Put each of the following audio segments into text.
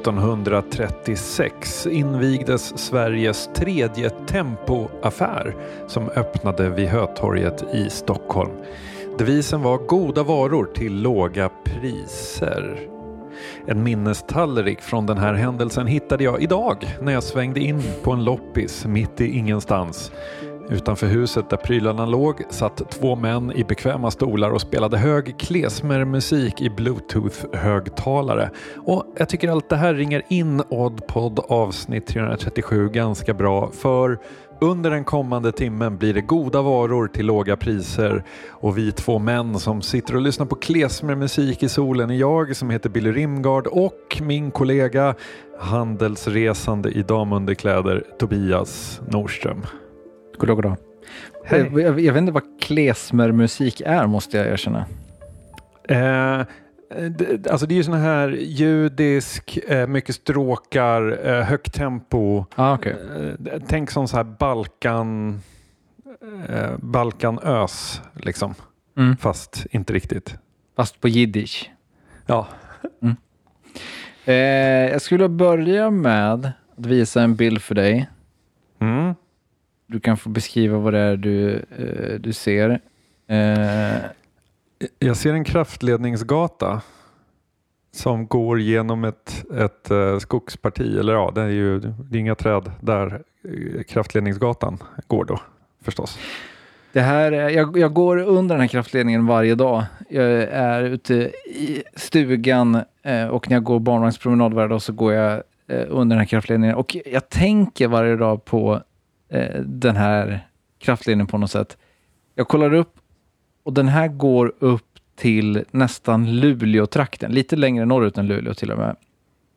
1936 invigdes Sveriges tredje tempoaffär som öppnade vid Hötorget i Stockholm. Devisen var goda varor till låga priser. En minnestallrik från den här händelsen hittade jag idag när jag svängde in på en loppis mitt i ingenstans. Utanför huset där prylarna låg satt två män i bekväma stolar och spelade hög klezmermusik i bluetooth-högtalare. Och jag tycker allt det här ringer in Oddpod avsnitt 337 ganska bra för under den kommande timmen blir det goda varor till låga priser och vi två män som sitter och lyssnar på klezmermusik i solen är jag som heter Billy Rimgard och min kollega handelsresande i damunderkläder Tobias Norström. Goddag, goddag. Hej. Jag, jag, jag vet inte vad klezmermusik är måste jag erkänna. Eh, d- alltså det är ju sån här judisk, eh, mycket stråkar, eh, högt tempo. Ah, okay. Eh, tänk som så här Balkan, eh, Balkanös liksom. Mm. Fast inte riktigt. Fast på jiddisch. Ja. Eh, jag skulle börja med att visa en bild för dig. Du kan få beskriva vad det är du, eh, du ser. Eh, Jag ser en kraftledningsgata som går genom ett, ett eh, skogsparti. Eller ja, det är ju det är inga träd där kraftledningsgatan går då förstås. Det här, är- jag, jag går under den här kraftledningen varje dag. Jag är ute i stugan och när jag går barnvagnspromenad varje dag så går jag under den här kraftledningen. Och jag tänker varje dag på eh, den här kraftledningen på något sätt. Jag kollar upp och den här går upp till nästan Luleå-trakten. Lite längre norrut än Luleå till och med.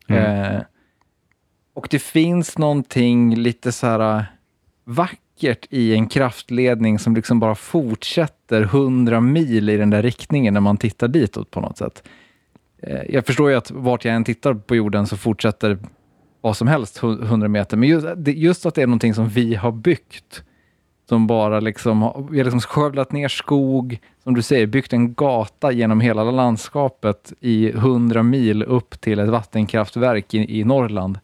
Mm. Eh, och det finns någonting lite så här äh, vackert i en kraftledning som liksom bara fortsätter 100 mil i den där riktningen när man tittar ditåt på något sätt. Eh, jag förstår ju att vart jag än tittar på jorden så fortsätter vad som helst 100 meter, men just, just att det är någonting som vi har byggt som bara liksom, vi har liksom skövlat ner skog, som du säger, byggt en gata genom hela landskapet i 100 mil upp till ett vattenkraftverk i, i Norrland.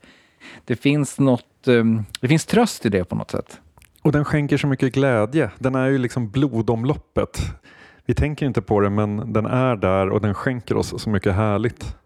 Det finns något, ehm, det finns tröst i det på något sätt. Och den skänker så mycket glädje. Den är ju liksom blodomloppet. Vi tänker inte på det men den är där och den skänker oss så mycket härligt.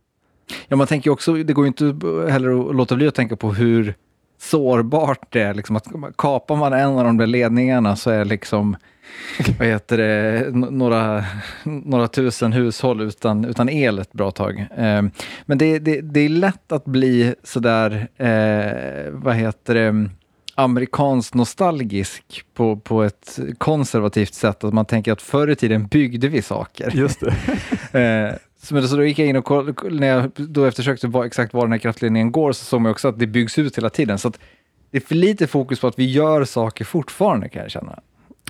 Ja, man tänker också, det går ju inte heller att låta bli att tänka på hur sårbart det är. Liksom att kapar man en av de där ledningarna så är liksom, vad heter det, några, några tusen hushåll utan, utan el ett bra tag. Eh, men det, det, det är lätt att bli sådär, eh, vad heter det, amerikansk nostalgisk på, på ett konservativt sätt. Att man tänker att förr i tiden byggde vi saker. Just det. Eh, men så då gick jag in och kollade, när jag då eftersökte var, exakt var den här kraftledningen går så såg man också att det byggs ut hela tiden. Så det är för lite fokus på att vi gör saker fortfarande kan jag känna.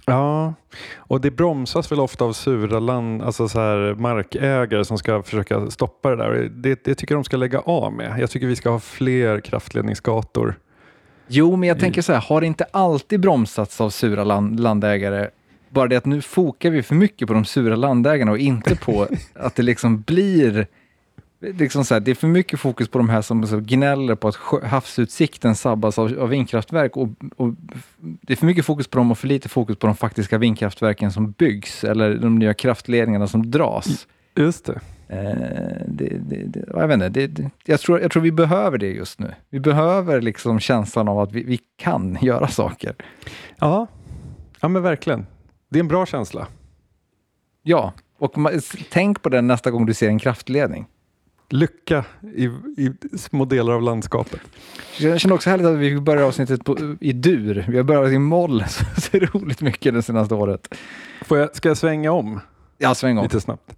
Ja, och det bromsas väl ofta av sura land, alltså så här markägare som ska försöka stoppa det där. Det, det tycker de ska lägga av med. Jag tycker vi ska ha fler kraftledningsgator. Jo, men jag tänker så här, har det inte alltid bromsats av sura land, landägare? Bara det att nu fokar vi för mycket på de sura landägarna och inte på att det liksom blir Liksom så här, det är för mycket fokus på de här som så gnäller på att havsutsikten sabbas av, av vindkraftverk. Och, och det är för mycket fokus på dem och för lite fokus på de faktiska vindkraftverken som byggs eller de nya kraftledningarna som dras. Just det. Eh, det, det, det, jag, vet inte, det, det, jag, tror, jag tror vi behöver det just nu. Vi behöver liksom känslan av att vi, vi kan göra saker. Ja. ja, men verkligen. Det är en bra känsla. Ja, och tänk på den nästa gång du ser en kraftledning. Lycka i, i små delar av landskapet. Jag känner också härligt att vi börjar avsnittet på, i dur. Vi har börjat i moll så så roligt mycket det senaste året. Får jag, ska jag svänga om Ja, sväng om. lite snabbt?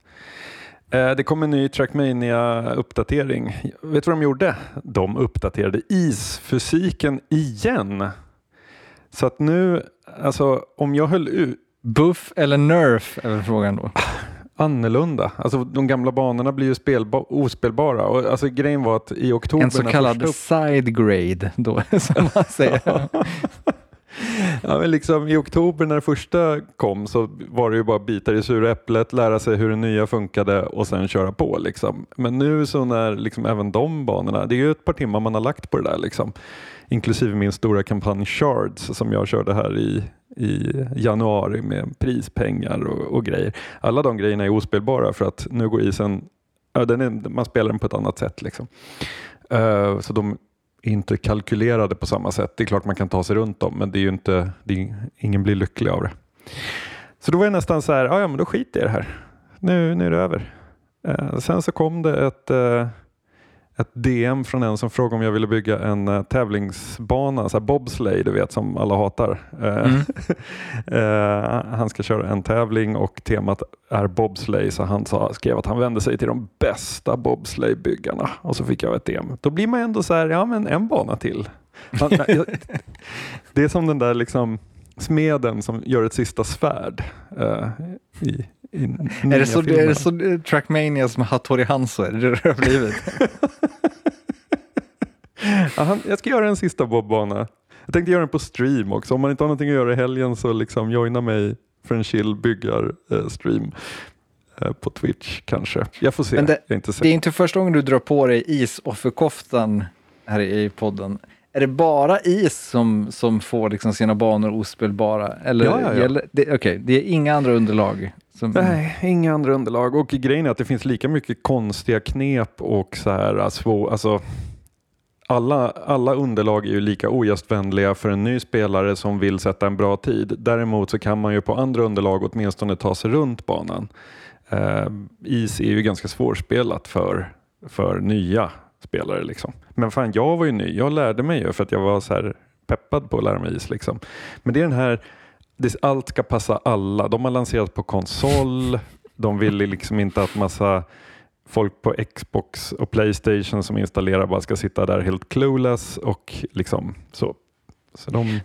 Eh, Det kom en ny Trackmania-uppdatering. Vet du vad de gjorde? De uppdaterade isfysiken igen. Så att nu, alltså om jag höll ut Buff eller nerf är väl frågan då. annorlunda. Alltså de gamla banorna blir ju spelba- ospelbara. Och, alltså, grejen var att i oktober En så kallad upp- side grade då, som man säger. Ja, men liksom, I oktober när det första kom så var det ju bara bita i sura äpplet, lära sig hur det nya funkade och sen köra på. Liksom. Men nu så när liksom även de banorna, det är ju ett par timmar man har lagt på det där. Liksom. Inklusive min stora kampanj Shards som jag körde här i, i januari med prispengar och, och grejer. Alla de grejerna är ospelbara för att nu går isen, ja, den är, man spelar den på ett annat sätt. Liksom. Uh, så de är inte kalkylerade på samma sätt. Det är klart man kan ta sig runt dem men det är ju inte, det är, ingen blir lycklig av det. Så då var jag nästan så här, ja men då skiter jag i det här. Nu, nu är det över. Uh, sen så kom det ett uh, ett DM från en som frågade om jag ville bygga en uh, tävlingsbana, så här bobsleigh du vet som alla hatar. Mm. uh, han ska köra en tävling och temat är bobsleigh så han sa, skrev att han vände sig till de bästa bobsleigh-byggarna och så fick jag ett DM. Då blir man ändå så här, ja men en bana till. det är som den där liksom smeden som gör ett sista svärd uh, i, är det, så, är det så Trackmania som Hattori Hanzo är? Det det har blivit? ja, jag ska göra en sista bobbana. Jag tänkte göra den på stream också. Om man inte har någonting att göra i helgen så liksom joina mig för en chill byggar-stream eh, på Twitch kanske. Jag får se. Det, jag är inte det är inte första gången du drar på dig isofferkoftan här i podden. Är det bara is som, som får liksom sina banor ospelbara? Eller ja, ja, ja. det, okay, det är inga andra underlag? Som... Nej, inga andra underlag. Och grejen är att det finns lika mycket konstiga knep och så här svå, alltså, alla, alla underlag är ju lika ogästvänliga för en ny spelare som vill sätta en bra tid. Däremot så kan man ju på andra underlag åtminstone ta sig runt banan. Uh, is är ju ganska svårspelat för, för nya spelare. Liksom. Men fan, jag var ju ny. Jag lärde mig ju för att jag var så här peppad på att lära mig is. Liksom. Men det är den här, allt ska passa alla. De har lanserat på konsol. De vill liksom inte att massa folk på Xbox och Playstation som installerar bara ska sitta där helt clueless och liksom så. så de...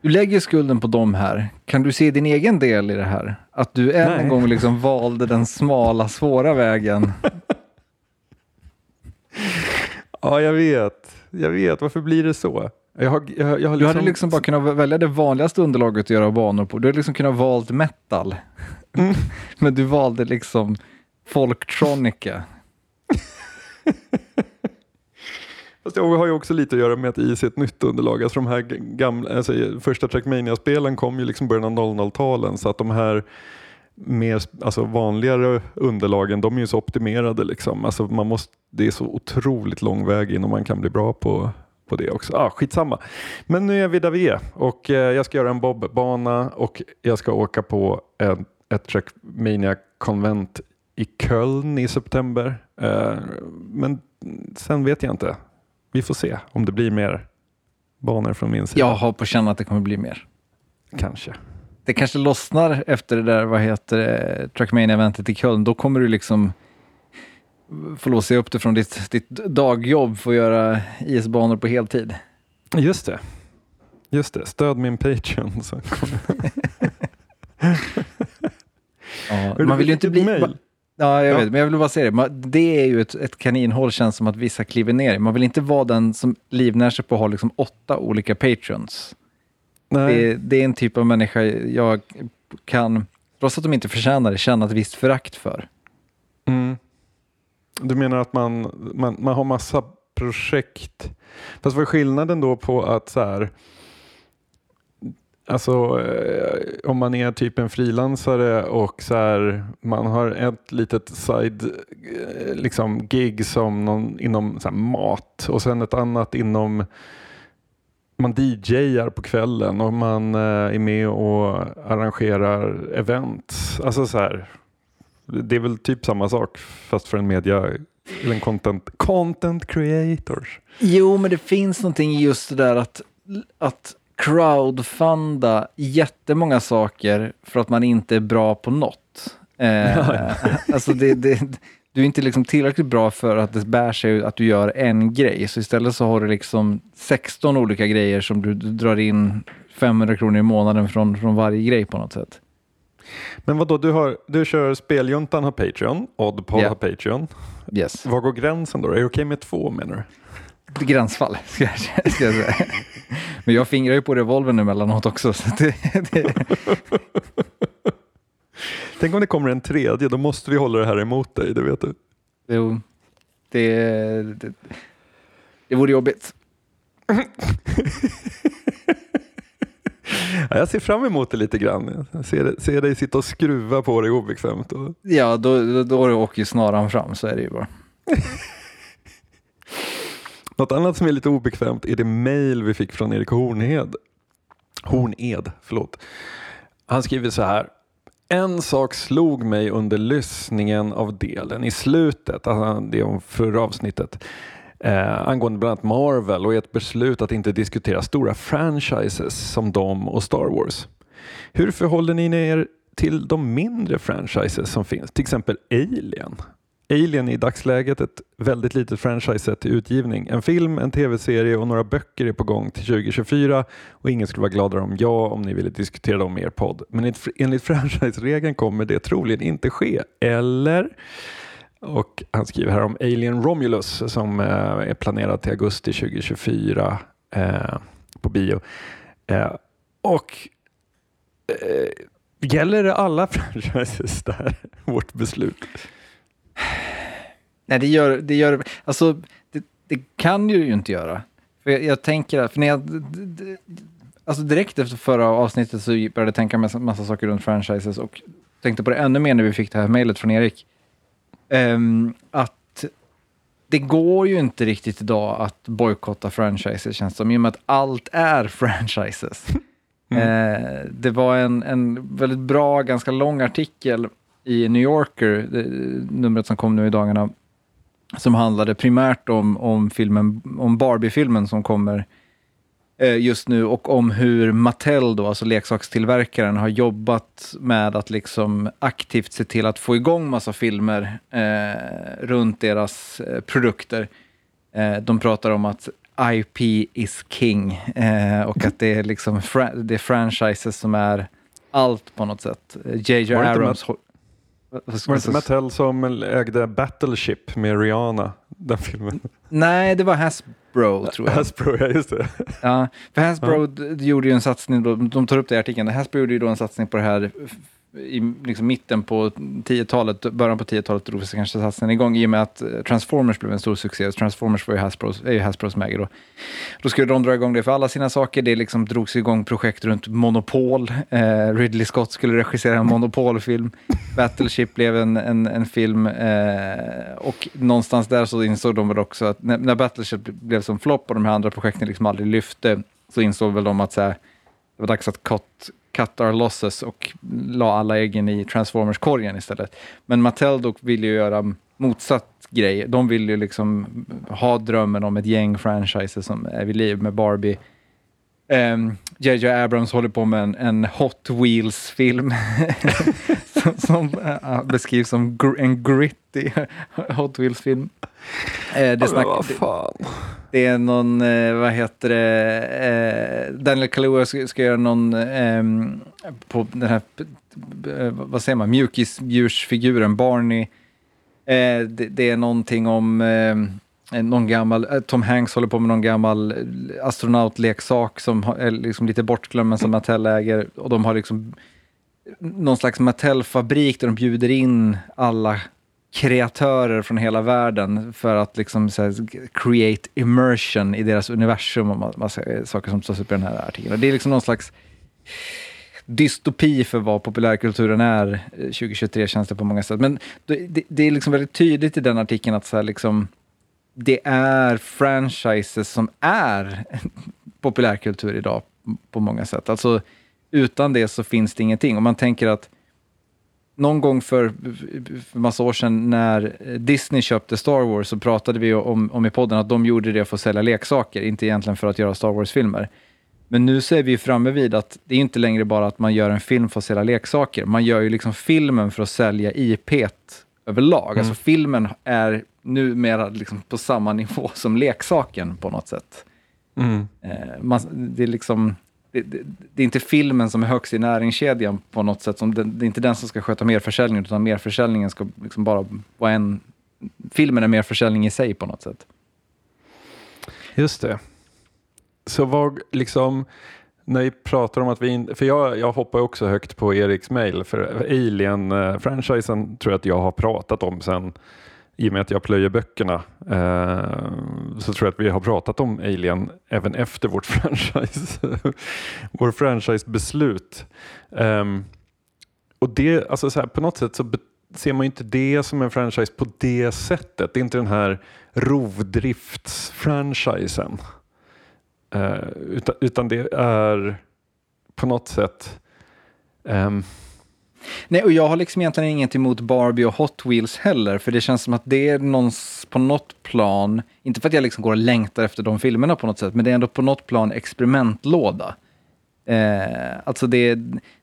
Du lägger skulden på dem här. Kan du se din egen del i det här? Att du än Nej. en gång liksom valde den smala, svåra vägen Ja, jag vet. Jag vet. Varför blir det så? Jag har, jag, jag har liksom... Du hade liksom-, liksom bara kunnat välja det vanligaste underlaget att göra banor på. Du hade liksom kunnat valt metal. Mm. Men du valde liksom folktronica. Fast det har ju också lite att göra med att is är ett nytt underlag. Alltså de här gamla, alltså första Trackmania-spelen kom ju liksom början av 00-talen så att de här mer alltså vanligare underlagen, de är ju så optimerade. Liksom. Alltså man måste, det är så otroligt lång väg innan man kan bli bra på, på det också. Ah, skitsamma. Men nu är vi där vi är och eh, jag ska göra en bobbana och jag ska åka på en, ett Trackmania-konvent i Köln i september. Eh, men sen vet jag inte. Vi får se om det blir mer banor från min sida. Jag har på känn att det kommer bli mer. Kanske det kanske lossnar efter det där, vad heter det, Trackmania-eventet i Köln. Då kommer du liksom få låsa upp det från ditt, ditt dagjobb för att göra isbanor på heltid. Just det. Just det, stöd min Patreon. ja, man vill ju inte bli... Mail? Ja, jag ja. vet, men jag vill bara säga det. Det är ju ett, ett kaninhål känns som att vissa kliver ner Man vill inte vara den som livnär sig på att ha liksom åtta olika patrons. Det, det, är en typ av människa jag kan, trots att de inte förtjänar det, känna ett visst förakt för. Mm. Du menar att man, man, man har massa projekt. Fast vad är skillnaden då på att så här, Alltså eh, om man är typ en frilansare och så här, man har ett litet side eh, liksom, gig som någon, inom så här, mat och sen ett annat inom man DJar på kvällen och man eh, är med och arrangerar events. Alltså så här, det är väl typ samma sak fast för en media eller en content, content creators. Jo, men det finns någonting i just det där att, att crowdfunda jättemånga saker för att man inte är bra på något. Eh, alltså det, det, du är inte liksom tillräckligt bra för att det bär sig att du gör en grej. Så istället så har du liksom 16 olika grejer som du drar in 500 kronor i månaden från, från varje grej på något sätt. Men vad då du, har, du kör Speljuntan har Patreon, Oddpod yeah. har Patreon. Yes. Var går gränsen då? Är det okej okay med två menar du? gränsfall, ska jag, ska jag säga. Men jag fingrar ju på revolvern emellanåt också. Så det, det, Tänk om det kommer en tredje, då måste vi hålla det här emot dig, det vet du. jo, det, det, det vore jobbigt. Ja, jag ser fram emot det lite grann. Jag ser, ser dig sitta och skruva på dig obekvämt. Och... Ja, då, då, då åker ju snaran fram, så är det ju bara. Något annat som är lite obekvämt är det mail vi fick från Erik Hornhed. Horned, förlåt. Han skriver så här. En sak slog mig under lyssningen av delen i slutet, alltså det om förra avsnittet, eh, angående bland annat Marvel och ert beslut att inte diskutera stora franchises som dem och Star Wars. Hur förhåller ni er till de mindre franchises som finns, till exempel Alien? Alien är i dagsläget ett väldigt litet franchise till utgivning. En film, en tv-serie och några böcker är på gång till 2024 och ingen skulle vara gladare om jag om ni ville diskutera dem i er podd. Men enligt franchise-regeln kommer det troligen inte ske. Eller? Och han skriver här om Alien Romulus som eh, är planerad till augusti 2024 eh, på bio. Eh, och eh, gäller det alla franchises där, vårt beslut? Nej, det gör det. Gör, alltså, det, det kan ju inte göra. För jag, jag tänker att, för när jag, alltså direkt efter förra avsnittet så började jag tänka massa, massa saker runt franchises och tänkte på det ännu mer när vi fick det här mejlet från Erik. Ehm, att det går ju inte riktigt idag att bojkotta franchises känns det som, i och med att allt är franchises. Eh, det var en, en väldigt bra, ganska lång artikel i New Yorker, det, numret som kom nu i dagarna, som handlade primärt om, om, filmen, om Barbie-filmen som kommer just nu och om hur Mattel, då, alltså leksakstillverkaren, har jobbat med att liksom aktivt se till att få igång massa filmer eh, runt deras eh, produkter. Eh, de pratar om att IP is king eh, och att det är liksom fra- det är franchises som är allt på något sätt. JJ inte Abrams... ska Var det inte? Mattel som ägde Battleship med Rihanna? Den filmen. Nej, det var Hasbro tror jag. Hasbro, ja just det. Ja, för Hasbro d- gjorde ju en satsning, de tar upp det i artikeln, Hasbro gjorde ju då en satsning på det här i liksom mitten på 10-talet, början på 10-talet drog sig kanske satsningen igång i och med att eh, Transformers blev en stor succé. Transformers var ju Hasbros, är ju Hasbros äger då. Då skulle de dra igång det för alla sina saker. Det liksom drogs igång projekt runt Monopol. Eh, Ridley Scott skulle regissera en Monopol-film. Battleship blev en, en, en film eh, och någonstans där så insåg de väl också att när, när Battleship blev som flopp och de här andra projekten liksom aldrig lyfte så insåg väl de att så här, det var dags att cut, cut our losses och la alla äggen i Transformers-korgen istället. Men Mattel dock vill ju göra motsatt grej. De vill ju liksom ha drömmen om ett gäng franchises som är vid liv med Barbie. Um, JJ Abrams håller på med en, en Hot Wheels-film som, som äh, beskrivs som gr- en gritty Hot Wheels-film. Eh, det, snack, det, det är någon, eh, vad heter det, Daniel Kaluuya ska, ska göra någon ehm, på den här, vad säger man, mjukisdjursfiguren Barney. Det, det är någonting om eh, Eh, någon gammal, eh, Tom Hanks håller på med någon gammal eh, astronautleksak som är liksom lite bortglömd men som Mattel äger. Och de har liksom någon slags Mattel-fabrik där de bjuder in alla kreatörer från hela världen för att liksom så här, create immersion i deras universum och massa saker som tas upp i den här artikeln. Och det är liksom någon slags dystopi för vad populärkulturen är 2023 känns det på många sätt. Men det, det, det är liksom väldigt tydligt i den artikeln att så här, liksom, det är franchises som är populärkultur idag på många sätt. Alltså utan det så finns det ingenting. Om man tänker att någon gång för, för massa år sedan när Disney köpte Star Wars så pratade vi om, om i podden att de gjorde det för att sälja leksaker, inte egentligen för att göra Star Wars-filmer. Men nu så är vi framme vid att det är inte längre bara att man gör en film för att sälja leksaker. Man gör ju liksom filmen för att sälja IP överlag. Alltså filmen är numera liksom på samma nivå som leksaken på något sätt. Mm. Eh, man, det, är liksom, det, det, det är inte filmen som är högst i näringskedjan på något sätt. Som den, det är inte den som ska sköta merförsäljningen, utan merförsäljningen ska liksom bara vara en... Filmen är merförsäljning i sig på något sätt. Just det. Så vad liksom, när vi pratar om att vi, in, för jag, jag hoppar också högt på Eriks mail, för Alien-franchisen tror jag att jag har pratat om sen, i och med att jag plöjer böckerna, eh, så tror jag att vi har pratat om Alien även efter vårt franchise, vår franchisebeslut. Um, och det, alltså så här, på något sätt så ser man inte det som en franchise på det sättet. Det är inte den här rovdriftsfranchisen. Eh, utan, utan det är på något sätt um, Nej, och jag har liksom egentligen inget emot Barbie och Hot Wheels heller, för det känns som att det är någons, på något plan, inte för att jag liksom går och längtar efter de filmerna på något sätt, men det är ändå på något plan experimentlåda. Eh, alltså det,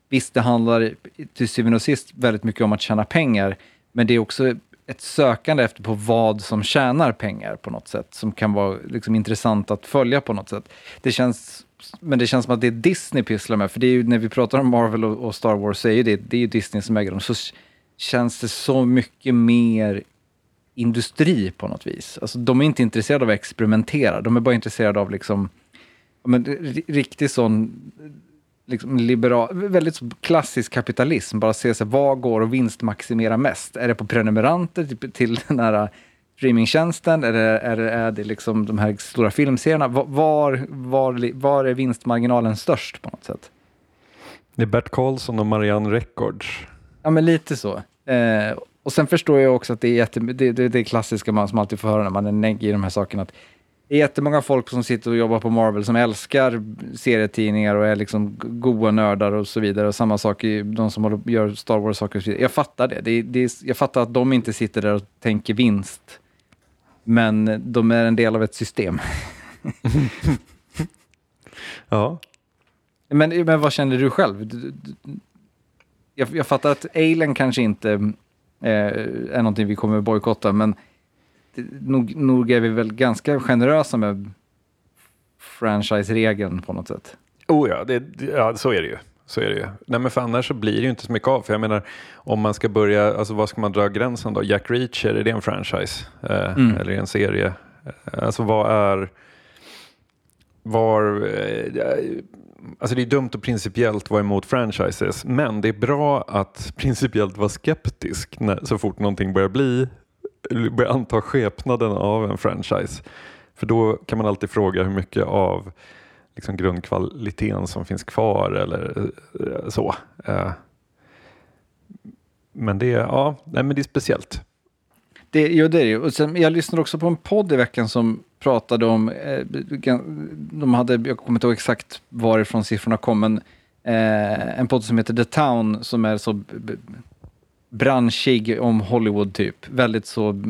visst, det handlar till syvende och sist väldigt mycket om att tjäna pengar, men det är också ett sökande efter på vad som tjänar pengar på något sätt, som kan vara liksom intressant att följa på något sätt. Det känns, men det känns som att det är Disney pysslar med, för det är ju, när vi pratar om Marvel och, och Star Wars så är ju det, det är ju Disney som äger dem, så känns det så mycket mer industri på något vis. Alltså, de är inte intresserade av att experimentera, de är bara intresserade av liksom, men, riktig sån liksom liberal, väldigt klassisk kapitalism. Bara se sig, vad går att vinstmaximera mest? Är det på prenumeranter till, till den här streamingtjänsten? Eller är det, är det liksom de här stora filmserierna? Var, var, var är vinstmarginalen störst på något sätt? Det är Bert Karlsson och Marianne Records. Ja, men lite så. Eh, och sen förstår jag också att det är jätte, det, det, det klassiska man som alltid får höra när man är negg i de här sakerna, att det är jättemånga folk som sitter och jobbar på Marvel som älskar serietidningar och är liksom goa nördar och så vidare. Och samma sak i de som gör Star Wars-saker. Jag fattar det. det, det jag fattar att de inte sitter där och tänker vinst. Men de är en del av ett system. ja. Men, men vad känner du själv? Jag, jag fattar att Alien kanske inte eh, är någonting vi kommer bojkotta, men nog, nog är vi väl ganska generösa med franchise-regeln på något sätt. Oh ja, det, ja, så är det ju. Så är det ju. Nej, men för annars så blir det ju inte så mycket av. För jag menar, om man ska börja, alltså vad ska man dra gränsen då? Jack Reacher, är det en franchise? Eh, mm. Eller en serie? Eh, alltså vad är, var, eh, alltså det är dumt och principiellt vara emot franchises, men det är bra att principiellt vara skeptisk när, så fort någonting börjar bli börjar anta skepnaden av en franchise. För då kan man alltid fråga hur mycket av liksom grundkvaliteten som finns kvar eller eh, så. Eh, men det, ja, nej, men det är speciellt. Det, ja, det är det och sen, Jag lyssnade också på en podd i veckan som pratade om, eh, de hade, jag kommer inte ihåg exakt varifrån siffrorna kom, men eh, en podd som heter The Town som är så branschig om Hollywood typ. Väldigt så,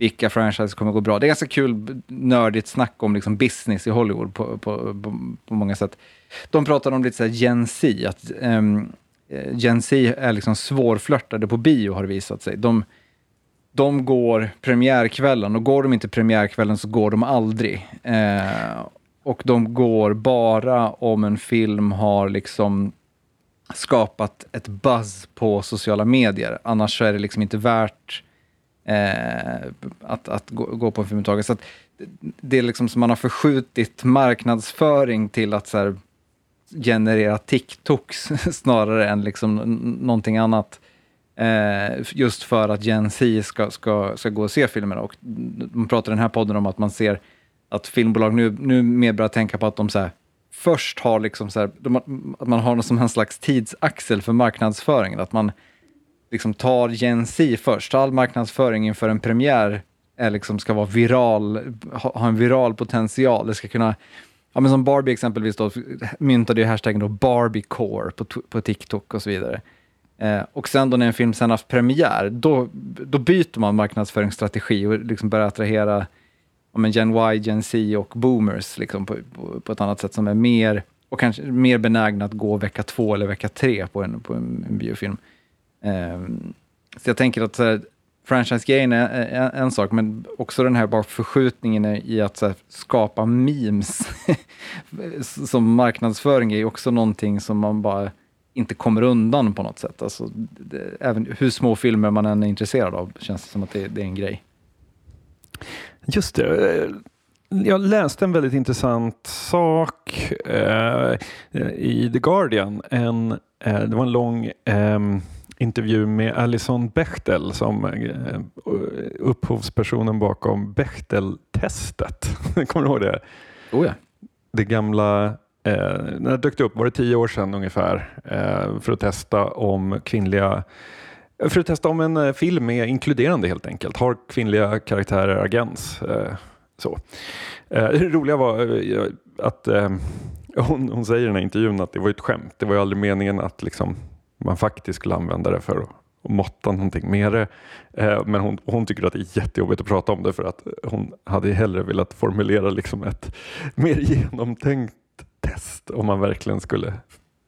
vilka franchises kommer gå bra. Det är ganska kul nördigt snack om liksom business i Hollywood på, på, på, på många sätt. De pratar om lite så här Gen Z, att um, Gen Z är liksom svårflörtade på bio har det visat sig. De, de går premiärkvällen och går de inte premiärkvällen så går de aldrig. Eh, och de går bara om en film har liksom skapat ett buzz på sociala medier. Annars så är det liksom inte värt eh, att, att gå, gå, på en film. Så det är liksom som man har förskjutit marknadsföring till att så här, generera TikToks snarare än liksom någonting annat. Eh, just för att Gen Z ska, ska, ska gå och se filmerna. Och man pratar i den här podden om att man ser att filmbolag nu, nu mer börjar tänka på att de så här, först har liksom så här, att man har som en slags tidsaxel för marknadsföringen. Att man liksom tar Gen Z först. All marknadsföring inför en premiär är liksom, ska vara viral, ha, en viral potential. Det ska kunna, ja, men som Barbie exempelvis då, myntade ju hashtaggen då Barbiecore på, på TikTok och så vidare. Eh, och sen då när en film sen haft premiär, då, då byter man marknadsföringsstrategi och liksom börjar attrahera ja, Gen Y, Gen Z och boomers liksom, på, på, på, ett annat sätt som är mer, och kanske mer benägna att gå vecka två eller vecka tre på en, på en, en biofilm. Ehm, så jag tänker att franchise-grejen är en, en, sak, men också den här bara förskjutningen i att här, skapa memes som marknadsföring är också någonting som man bara inte kommer undan på något sätt. Alltså, det, även hur små filmer man än är intresserad av känns det som att det, det är en grej. Just det. Eh, jag läste en väldigt intressant sak eh, i The Guardian. En, eh, det var en lång eh, intervju med Alison Bechtel som eh, upphovspersonen bakom Bechtel-testet. Kommer du ihåg det? Oh ja. Det gamla Eh, när det dök upp var det tio år sedan ungefär eh, för att testa om kvinnliga för att testa om en eh, film är inkluderande helt enkelt. Har kvinnliga karaktärer agens? Eh, så. Eh, det roliga var att hon, hon säger i den här intervjun att det var ett skämt. Det var ju aldrig meningen att liksom, man faktiskt skulle använda det för att och måtta någonting med det. Eh, men hon, hon, tycker att det är jättejobbigt att prata om det för att hon hade hellre velat formulera liksom ett mer genomtänkt test om man verkligen skulle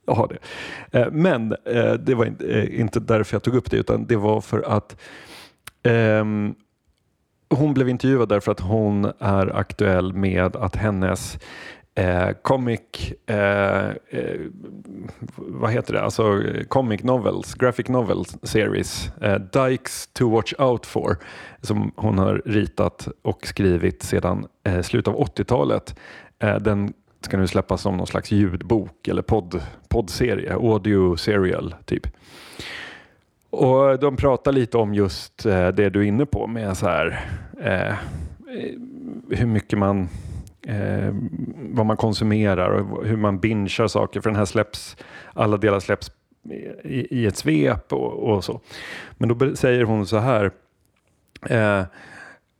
ha det. Eh, men eh, det var inte därför jag tog upp det utan det var för att um, hon blev intervjuad därför att hon är aktuell med att hennes eh, comic, eh, eh, vad heter det, alltså comic novels, graphic novels series, eh, Dykes to watch out for, som hon har ritat och skrivit sedan eh, slutet av 80-talet. Eh, den ska nu släppas som någon slags ljudbok eller podd, poddserie, audio serial typ. Och de pratar lite om just eh, det du är inne på med så här eh, hur mycket man eh, vad man konsumerar och hur man bingar saker för den här släpps, alla delar släpps i, i ett svep och, och, så. Men då säger hon så här eh,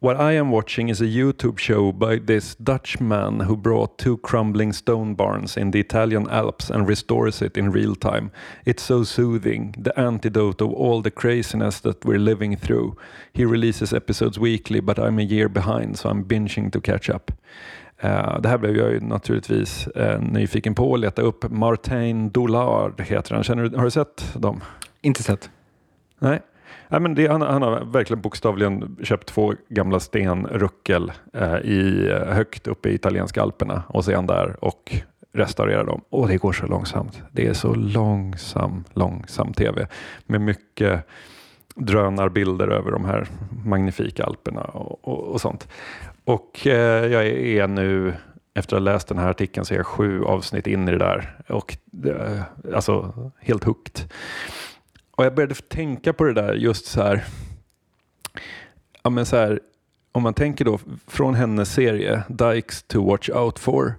What I am watching is a YouTube show by this Dutchman who brought two crumbling stone barns in the Italian Alps and restores it in real time. It's so soothing, the antidote of all the craziness that we're living through. He releases episodes weekly but I'm a year behind so I'm binging to catch up. Uh, det här blev jag ju naturligtvis uh, nyfiken på att leta upp. Martin Dollard heter han. Känner du, har du sett dem? Inte sett. Nej. Ja, men det, han, han, har verkligen bokstavligen köpt två gamla stenruckel eh, i, högt uppe i italienska alperna och sen där och restaurerar dem. Och det går så långsamt. Det är så långsam, långsam tv med mycket drönarbilder över de här magnifika alperna och, och, och sånt. Och eh, jag är nu efter att ha läst den här artikeln så är jag sju avsnitt in i det där och eh, alltså helt hooked. Och jag började tänka på det där just så här. Ja, men så här om man tänker då från hennes serie Dykes to watch out for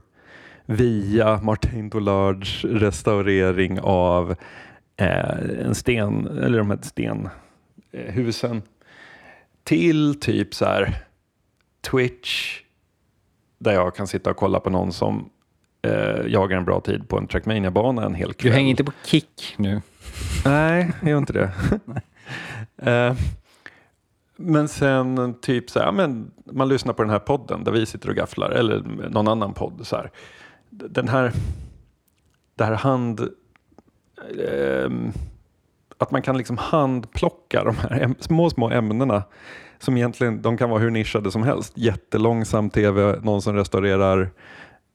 via Martin Dollards restaurering av eh, en sten, eller de här stenhusen eh, till typ så här Twitch där jag kan sitta och kolla på någon som eh, jagar en bra tid på en Trackmania-bana en hel kväll. Du hänger inte på kick nu? Nej, jag gör inte det. uh, men sen typ så här, men man lyssnar på den här podden där vi sitter och gafflar eller någon annan podd. Så här. Den här, det här hand... Uh, att man kan liksom handplocka de här små, små ämnena som egentligen de kan vara hur nischade som helst. Jättelångsam tv, någon som restaurerar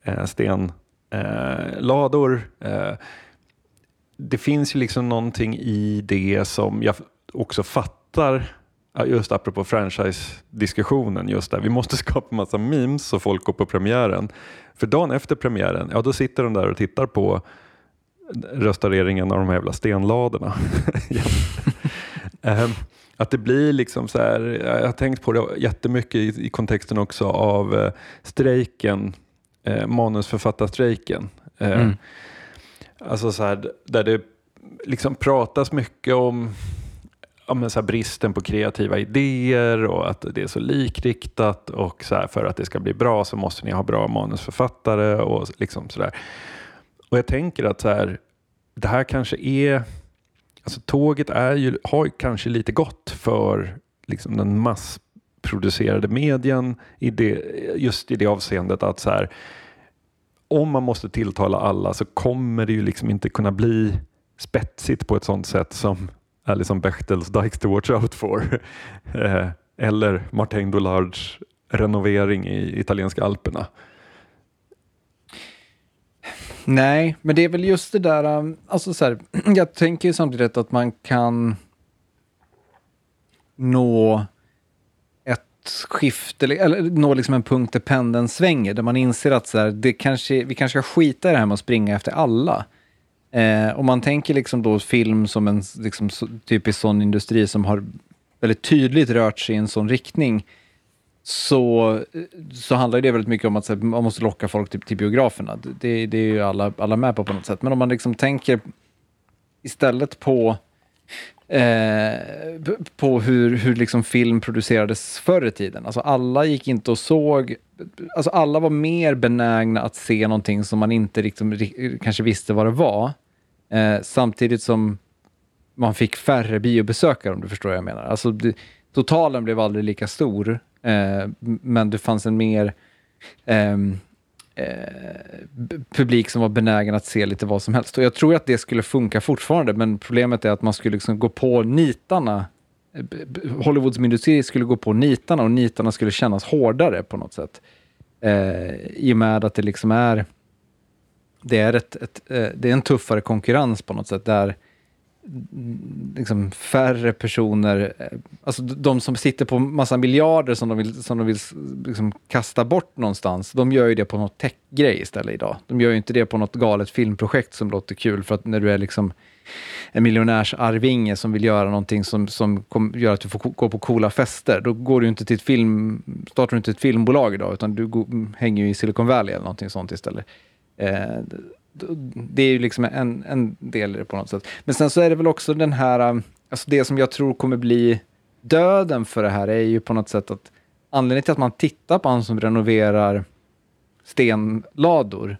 eh, stenlador. Eh, det finns ju liksom någonting i det som jag också fattar just apropå franchise-diskussionen, just där. vi måste skapa massa memes så folk går på premiären. För dagen efter premiären, ja då sitter de där och tittar på restaureringen av de här jävla stenladorna. um, att det blir liksom så här, jag har tänkt på det jättemycket i, i kontexten också av uh, strejken, uh, manusförfattarstrejken. Uh, mm. Alltså så här, där det liksom pratas mycket om ja, så bristen på kreativa idéer och att det är så likriktat och så här, för att det ska bli bra så måste ni ha bra manusförfattare och liksom sådär. Och jag tänker att så här, det här kanske är, alltså tåget är ju, har kanske lite gått för liksom den massproducerade medien i det, just i det avseendet att så här, om man måste tilltala alla så kommer det ju liksom inte kunna bli spetsigt på ett sånt sätt som Alison Bechtels Dykes to watch out for eh, eller Martin Dollards renovering i italienska alperna. Nej, men det är väl just det där, um, alltså så här, jag tänker samtidigt att man kan nå ett skifte, eller nå liksom en punkt där pendeln svänger, där man inser att så här, det kanske, vi kanske ska skita i det här med att springa efter alla. Eh, om man tänker liksom då film som en liksom, typisk sån industri som har väldigt tydligt rört sig i en sån riktning, så, så handlar det väldigt mycket om att här, man måste locka folk till, till biograferna. Det, det är ju alla, alla med på på något sätt. Men om man liksom tänker istället på eh, på hur, hur liksom film producerades förr i tiden. Alltså alla gick inte och såg, alltså alla var mer benägna att se någonting som man inte liksom, kanske visste vad det var. Eh, samtidigt som man fick färre biobesökare om du förstår vad jag menar. Alltså, det, totalen blev aldrig lika stor, Eh, men det fanns en mer ehm, eh, publik som var benägen att se lite vad som helst. Och jag tror att det skulle funka fortfarande, men problemet är att man skulle liksom gå på nitarna. Eh, Hollywoods industri skulle gå på nitarna och nitarna skulle kännas hårdare på något sätt. Eh, I och med att det liksom är det är, ett, ett eh, det är en tuffare konkurrens på något sätt där liksom färre personer, eh, alltså de som sitter på massa miljarder som de vill, som de vill liksom kasta bort någonstans, de gör ju det på något tech-grej istället idag. De gör ju inte det på något galet filmprojekt som låter kul, för att när du är liksom en miljonärsarvinge som vill göra någonting som, som kom, gör att du får gå på coola fester, då går du inte till ett film, startar du inte ett filmbolag idag, utan du går, hänger ju i Silicon Valley eller någonting sånt istället. Eh, det är ju liksom en, en del i det på något sätt. Men sen så är det väl också den här, um, alltså det som jag tror kommer bli döden för det här är ju på något sätt att anledningen till att man tittar på han som renoverar stenlador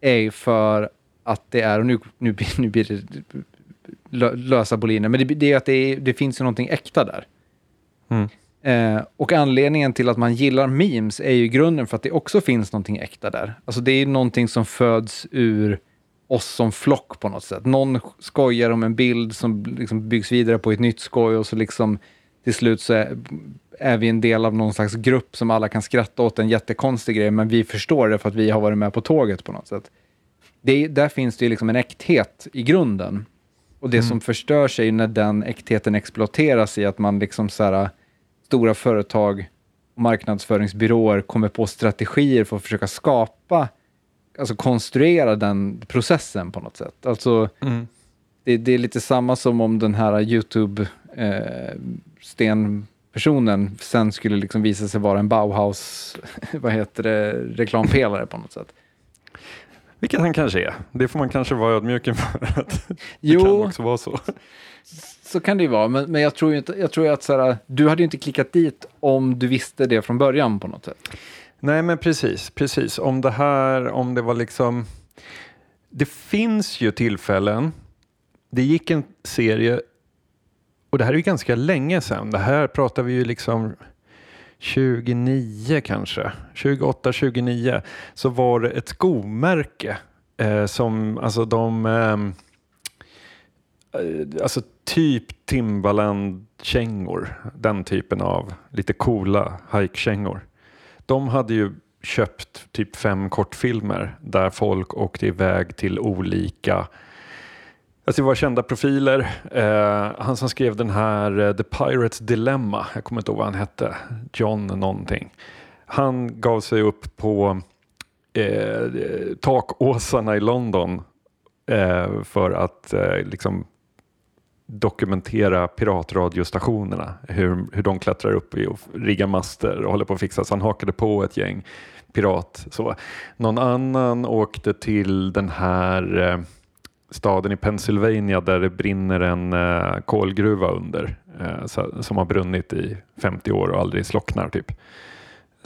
är ju för att det är, och nu, nu, nu blir det lösa boliner, men det, det är att det, är, det finns ju någonting äkta där. Mm. Eh, och anledningen till att man gillar memes är ju grunden för att det också finns någonting äkta där. Alltså det är någonting som föds ur oss som flock på något sätt. Någon skojar om en bild som liksom byggs vidare på ett nytt skoj och så liksom till slut så är, är, vi en del av någon slags grupp som alla kan skratta åt en jättekonstig grej, men vi förstår det för att vi har varit med på tåget på något sätt. Det, där finns det ju liksom en äkthet i grunden. Och det mm. som förstör sig när den äktheten exploateras i att man liksom så här, stora företag och marknadsföringsbyråer kommer på strategier för att försöka skapa, alltså konstruera den processen på något sätt. Alltså, mm. det, det, är lite samma som om den här YouTube-stenpersonen eh, sen skulle liksom visa sig vara en Bauhaus, vad heter det, reklampelare på något sätt. Vilket han kanske är. Det får man kanske vara ödmjuk inför. det jo, kan också vara så så kan det ju vara, men, men jag tror ju inte, jag tror att så här, du hade ju inte klickat dit om du visste det från början på något sätt. Nej, men precis, precis. Om det här, om det var liksom... Det finns ju tillfällen. Det gick en serie, och det här är ju ganska länge sedan. Det här pratar vi ju liksom 29 kanske, 28, 29, så var det ett skomärke eh, som, alltså de ehm, eh, alltså typ Timbaland-kängor. Den typen av lite coola hike-kängor. De hade ju köpt typ fem kortfilmer där folk åkte iväg till olika Alltså det var kända profiler. Eh, han som skrev den här eh, The Pirates Dilemma, jag kommer inte ihåg vad han hette, John någonting. Han gav sig upp på eh, takåsarna i London eh, för att eh, liksom dokumentera piratradiostationerna, hur, hur de klättrar upp och riggar master och håller på att fixa. Så han hakade på ett gäng pirat. Så. Någon annan åkte till den här eh, staden i Pennsylvania där det brinner en eh, kolgruva under eh, så, som har brunnit i 50 år och aldrig slocknar. Typ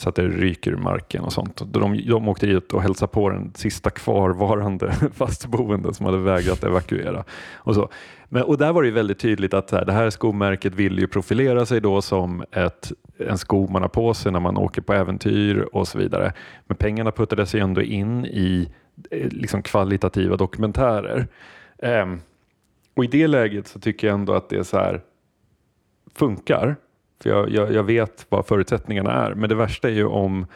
så att det ryker ur marken och sånt. De, de åkte dit och hälsade på den sista kvarvarande fastboende som hade vägrat evakuera. Och, så. Men, och där var det väldigt tydligt att det här skomärket vill ju profilera sig då som ett, en sko man har på sig när man åker på äventyr och så vidare. Men pengarna puttades ju ändå in i eh, liksom kvalitativa dokumentärer. Um, och i det läget så tycker jag ändå att det är så här funkar för jag, jag, jag, vet vad förutsättningarna är. Men det värsta är ju om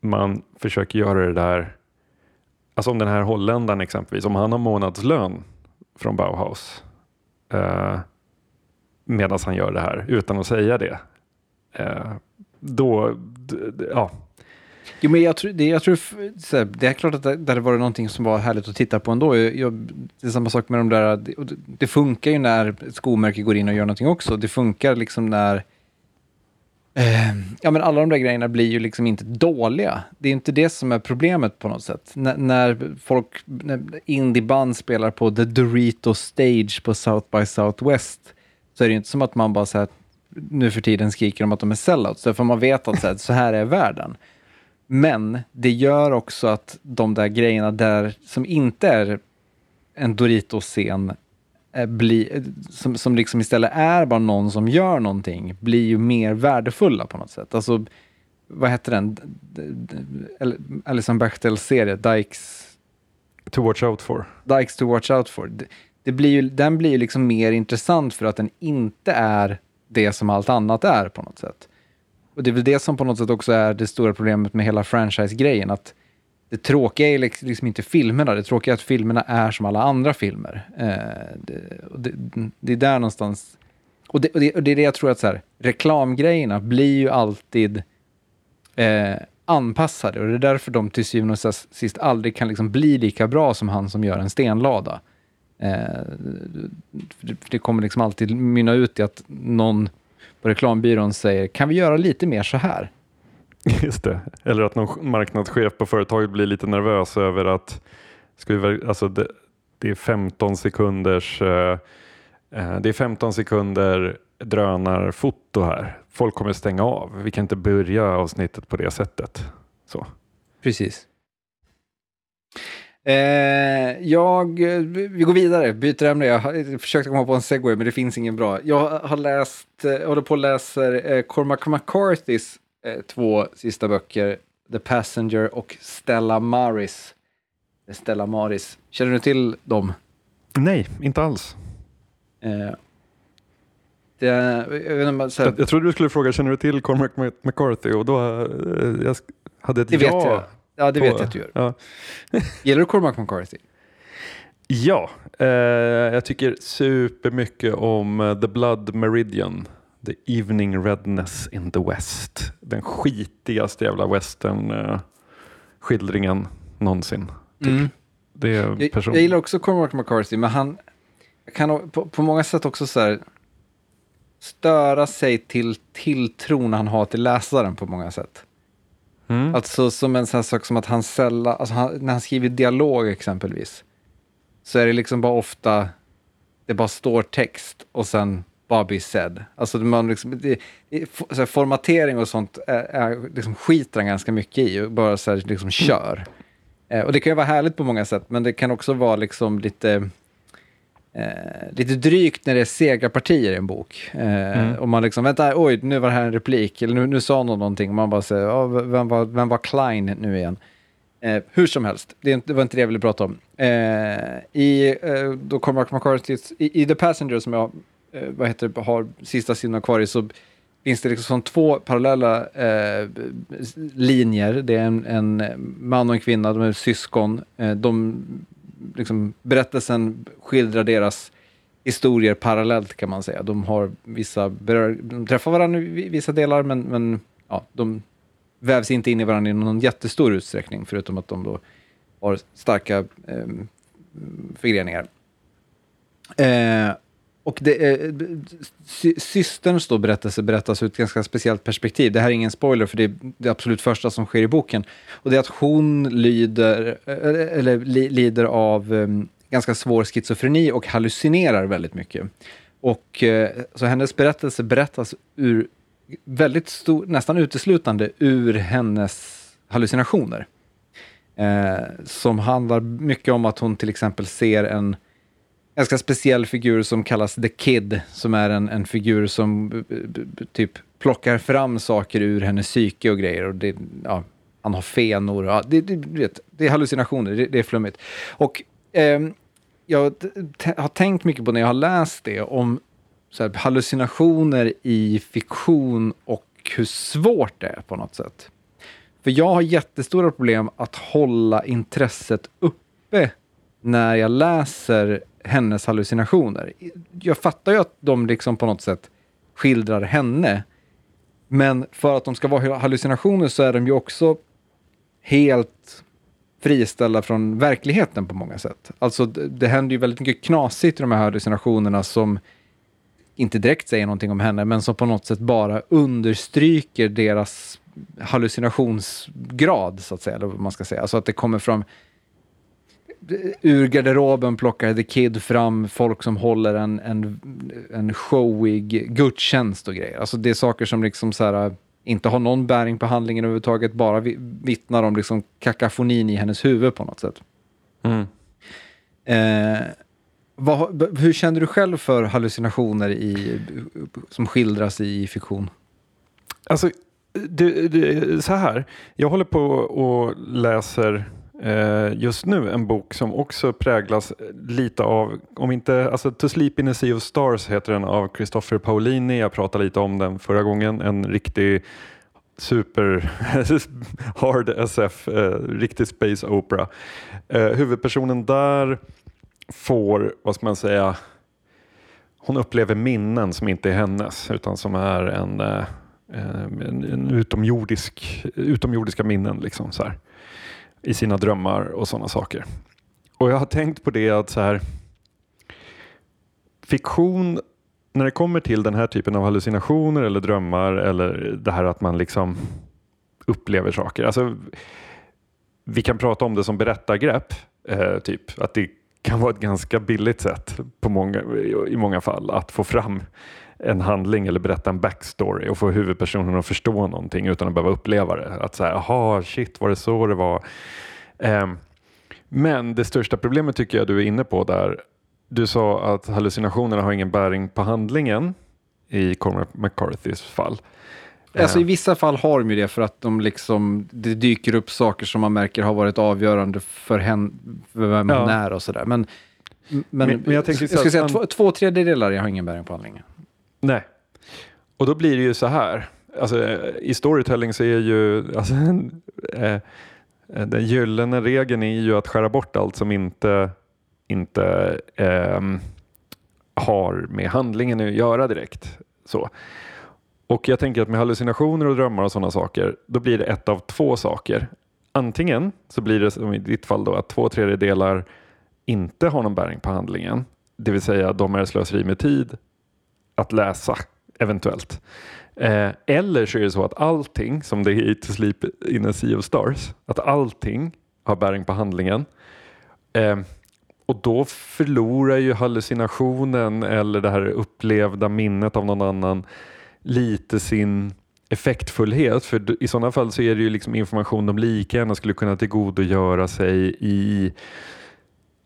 man försöker göra det där, alltså om den här holländaren exempelvis, om han har månadslön från Bauhaus eh, medan han gör det här utan att säga det. Eh, då, ja. Jo, men jag tror, det, jag tror här, det är klart att det, det hade varit någonting som var härligt att titta på ändå. Jag, jag, det är samma sak med de där, det, det, funkar ju när ett skomärke går in och gör någonting också. Det funkar liksom när, Ehm, ja men alla de där grejerna blir ju liksom inte dåliga. Det är inte det som är problemet på något sätt. N när folk, när indieband spelar på The Dorito Stage på South by Southwest, så är det ju inte som att man bara så här, nu för tiden skriker de att de är sellouts, för man vet att så här, så här är världen. Men det gör också att de där grejerna där som inte är en Dorito-scen eh, som, som liksom istället är bara någon som gör någonting, blir ju mer värdefulla på något sätt. Alltså, vad heter den? Alison Bechtels serie, Dykes... To watch out for. Dykes to watch out for. Det, det blir ju, den blir ju liksom mer intressant för att den inte är det som allt annat är på något sätt. Och det är väl det som på något sätt också är det stora problemet med hela franchise-grejen. Att det tråkiga är liksom-, liksom, inte filmerna, det tråkiga är att filmerna är som alla andra filmer. Eh, det, det, det, är där någonstans... Och det, och det, och det är det jag tror att så här, reklamgrejerna blir ju alltid eh, anpassade och det är därför de till syvende och sist aldrig kan liksom bli lika bra som han som gör en stenlada. Eh, det kommer liksom alltid mynna ut i att någon på reklambyrån säger kan vi göra lite mer så här? Just det, eller att någon marknadschef på företaget blir lite nervös över att ska vi, alltså det, det är 15 sekunders eh, eh, det är 15 sekunder drönarfoto här. Folk kommer stänga av. Vi kan inte börja avsnittet på det sättet. Så. Precis. Eh, jag, vi går vidare, byter ämne. Jag försökte komma på en segway, men det finns ingen bra. Jag har läst, eh, håller på och läser eh, Cormac McCarthys eh, två sista böcker, The Passenger och Stella Maris. Eh, Stella Maris. Känner du till dem? Nej, inte alls. Eh, det, jag, jag, jag, jag trodde du skulle fråga, känner du till Cormac McCarthy? Och då eh, jag hade ett det ja. Vet jag. Ja, det på, vet jag att du gör. Ja. Gillar du Cormac McCarthy? Ja, eh, jag tycker supermycket om uh, The Blood Meridian. The Evening Redness in the West. Den skitigaste jävla western-skildringen uh, någonsin. Typ. Mm. Det är jag, jag gillar också Cormac McCarthy, men han kan på, på många sätt också så här, störa sig till tilltron han har till läsaren på många sätt. Mm. Alltså som en sån sak som att han sällan, alltså han, när han skriver dialog exempelvis, så är det liksom bara ofta, det bara står text och sen Bobby said. Alltså man liksom, det, så formatering och sånt är, är liksom skiter han ganska mycket i och bara så här, liksom kör. Eh, och det kan ju vara härligt på många sätt, men det kan också vara liksom lite Eh, lite drygt när det är sega partier i en bok. Eh, mm. Och man liksom, vänta, oj, nu var det här en replik, eller nu, nu sa någon någonting, och man bara säger, oh, vem, var, vem var Klein nu igen? Eh, hur som helst, det, det, var inte det jag ville prata om. Eh, I, eh, då kommer McCarthy, i, i The Passenger som jag eh, vad heter det, har sista sidan kvar i, så finns det liksom två parallella eh, linjer. Det är en, en, man och en kvinna, de är syskon. Eh, de liksom, berättelsen skildrar deras historier parallellt kan man säga. De har vissa berör, de träffar varandra i vissa delar, men, men ja, de vävs inte in i varandra i någon jättestor utsträckning, förutom att de då har starka eh, förgreningar. Eh, och det, eh, systerns då berättelse berättas ur ett ganska speciellt perspektiv. Det här är ingen spoiler, för det är det absolut första som sker i boken. Och det är att hon lyder, eh, eller li, lider av um, ganska svår schizofreni och hallucinerar väldigt mycket. Och eh, så hennes berättelse berättas ur väldigt stor, nästan uteslutande ur hennes hallucinationer. Eh, som handlar mycket om att hon till exempel ser en ganska speciell figur som kallas The Kid, som är en, en figur som eh, eh, typ plockar fram saker ur hennes psyke och grejer. Och det, ja, han har fenor, ja, det, det, det är hallucinationer, det, det är flummigt. Och eh, jag har tänkt mycket på när jag har läst det, om här, hallucinationer i fiktion och hur svårt det är på något sätt. För jag har jättestora problem att hålla intresset uppe när jag läser hennes hallucinationer. Jag fattar ju att de liksom på något sätt skildrar henne, Men för att de ska vara hallucinationer så är de ju också helt friställda från verkligheten på många sätt. Alltså det, det händer ju väldigt mycket knasigt i de här hallucinationerna som inte direkt säger någonting om henne, men som på något sätt bara understryker deras hallucinationsgrad, så att säga, eller vad man ska säga. Alltså att det kommer från ur garderoben plockar The Kid fram folk som håller en, en, en showig gudstjänst och grejer. Alltså det är saker som liksom så här, inte har någon bäring på handlingen överhuvudtaget, bara vittnar om liksom kakafonin i hennes huvud på något sätt. Mm. Eh, vad, hur känner du själv för hallucinationer i, som skildras i fiktion? Alltså, det, det, så här. Jag håller på och läser Eh, just nu en bok som också präglas lite av, om inte, alltså To Sleep in a Sea of Stars heter den av Christopher Paolini. Jag pratade lite om den förra gången. En riktig super hard SF, eh, riktig space opera. Eh, huvudpersonen där får, vad ska man säga, hon upplever minnen som inte är hennes utan som är en, eh, en, en utomjordisk, utomjordiska minnen liksom, så här, i sina drömmar och sådana saker. Och jag har tänkt på det att så här, fiktion när det kommer till den här typen av hallucinationer eller drömmar eller det här att man liksom upplever saker. Alltså, vi kan prata om det som berättargrepp, eh, typ att det kan vara ett ganska billigt sätt på många, i många fall att få fram en handling eller berätta en backstory och få huvudpersonen att förstå någonting utan att behöva uppleva det. Att säga, aha, shit, var det så det var? Um, men det största problemet tycker jag du är inne på där. Du sa att hallucinationerna har ingen bäring på handlingen i Cormac McCarthys fall. Alltså i vissa fall har de ju det för att de liksom, det dyker upp saker som man märker har varit avgörande för, hen, för vem ja. hon är och sådär. Men, men, men, men jag, jag ska säga man, två, två tredjedelar har ingen bäring på handlingen. Nej, och då blir det ju så här. Alltså, I storytelling så är ju alltså, eh, eh, den gyllene regeln är ju att skära bort allt som inte, inte äh, har med handlingen att göra direkt. Så. Och jag tänker att med hallucinationer och drömmar och sådana saker, då blir det ett av två saker. Antingen så blir det som i ditt fall då att två tredjedelar inte har någon bäring på handlingen, det vill säga de är slöseri med tid att läsa eventuellt. Eh, eller så är det så att allting, som det är i To Sleep in a Sea of Stars, att allting har bäring på handlingen. Eh, och då förlorar ju hallucinationen eller det här upplevda minnet av någon annan lite sin effektfullhet. För i sådana fall så är det ju liksom information de lika gärna skulle kunna tillgodogöra sig i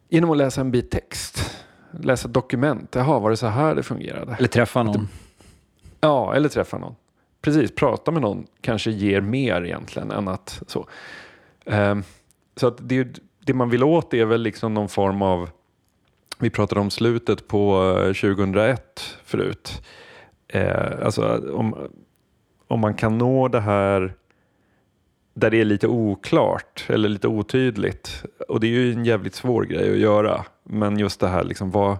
genom att läsa en bit text. Läsa dokument. Jaha, var det så här det fungerade? Eller träffa någon. Ja, eller träffa någon. Precis, prata med någon kanske ger mer egentligen än att så. Um, så att det, det man vill åt är väl liksom någon form av, vi pratade om slutet på 2001 eh, förut. Eh, alltså om, om man kan nå det här där det är lite oklart eller lite otydligt. Och det är ju en jävligt svår grej att göra. Men just det här liksom vad...